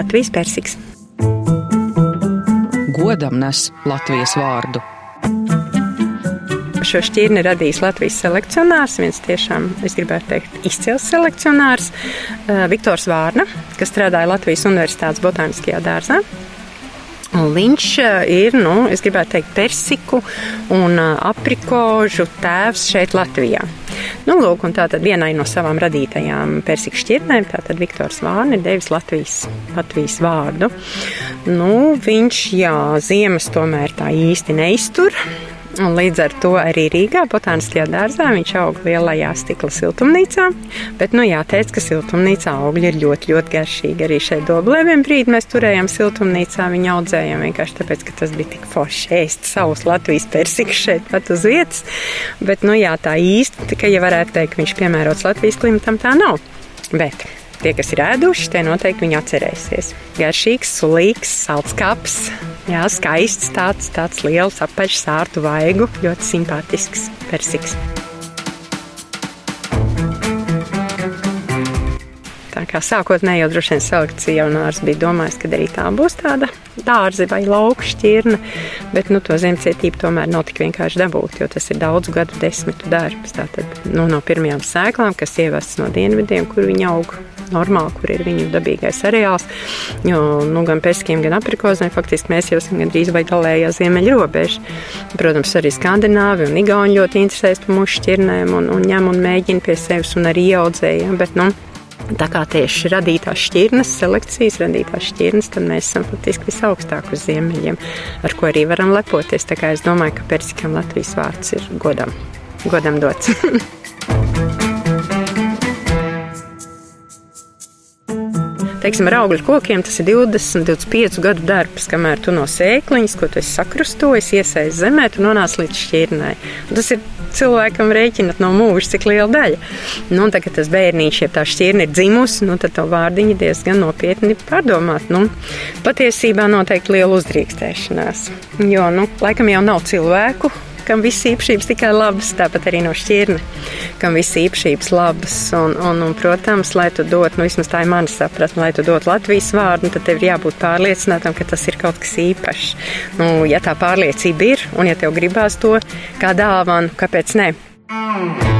Latvijas persiks. Godam nes Latvijas vārdu. Šo šķirni radījis Latvijas selekcionārs, viens tiešām, es gribētu teikt, izcils selekcionārs, Viktors Vārna, kas strādāja Latvijas Universitātes botāniskajā dārzā. Un viņš ir, nu, es gribētu teikt, persiku un aprikožu tēvs šeit Latvijā. Nu, lūk, un tātad vienai no savām radītajām persiku šķirnēm, tātad Viktors Vārni ir devis Latvijas, Latvijas vārdu. Nu, viņš, jā, ziemas tomēr tā īsti neiztur. Un līdz ar to arī Rīgā, Botāniskajā dārzā, viņš aug lielajā stikla siltumnīcā. Bet, nu, jāteic, ka siltumnīcā augļi ir ļoti, ļoti garšīgi. Arī šeit doblē vienā brīdī mēs turējām siltumnīcā, viņu audzējām vienkārši tāpēc, ka tas bija tik forši ēst savus Latvijas persikus šeit pat uz vietas. Bet, nu, jā, tā īsti, tikai, ja varētu teikt, ka viņš piemērots Latvijas klimatam, tā nav. Bet tie, kas ir ēduši, tie noteikti viņu atcerēsies. Garšīgs, sulīgs, salds kaps, Jā, skaists, tāds, tāds liels, apaļš sārtu vaigu, ļoti simpātisks persiks. Kā sākotnēji jau droši vien selekcija jaunārs bija domājis, ka arī tā būs tāda dārza vai lauka šķirne, bet nu, to zemcietību tomēr nav tik vienkārši dabūt, jo tas ir daudzu gadu desmitu darbs. Tātad nu, no pirmajām sēklām, kas ievests no dienvidiem, kur viņi aug normāli, kur ir viņu dabīgais areāls. Jo nu, gan peskiem, gan aprikozēm faktiski mēs jau esam gandrīz vai galējā ziemeļa robeža. Protams, arī Skandināvi un Igauni ļoti interesēs par mūsu šķirnēm un, un ņem un mēģina pie sevis un arī ieaudzējiem. Bet, nu, Tā kā tieši radītās šķirnes, selekcijas radītās šķirnes, tad mēs esam faktiski visaugstāk uz ziemeļiem, ar ko arī varam lepoties. Tā kā es domāju, ka persikam Latvijas vārds ir godam, godam dots. teiksim, ar augļu kokiem tas ir 20, 25 gadu darbs, kamēr tu no sēkliņas, ko tu esi sakrustojis, iesaistīts zemē, tu nonāc līdz šķirnei. Tas ir cilvēkam rēķinot no mūža, cik liela daļa. Nu, tagad tas bērniņš, ja tā šķirne ir dzimusi, nu, tad to vārdiņu diezgan nopietni pārdomāt. Nu, patiesībā noteikti liela uzdrīkstēšanās, jo, nu, laikam jau nav cilvēku, kam visas īpašības tikai labas, tāpat arī no šķirne, kam visas īpašības labas. Un, un, un, protams, lai tu dot, nu vismaz tā ir mana sapratne, lai tu dot Latvijas vārdu, tad tev ir jābūt pārliecinātam, ka tas ir kaut kas īpašs. Nu, ja tā pārliecība ir, un ja tev gribās to kā dāvanu, kāpēc ne? Mm.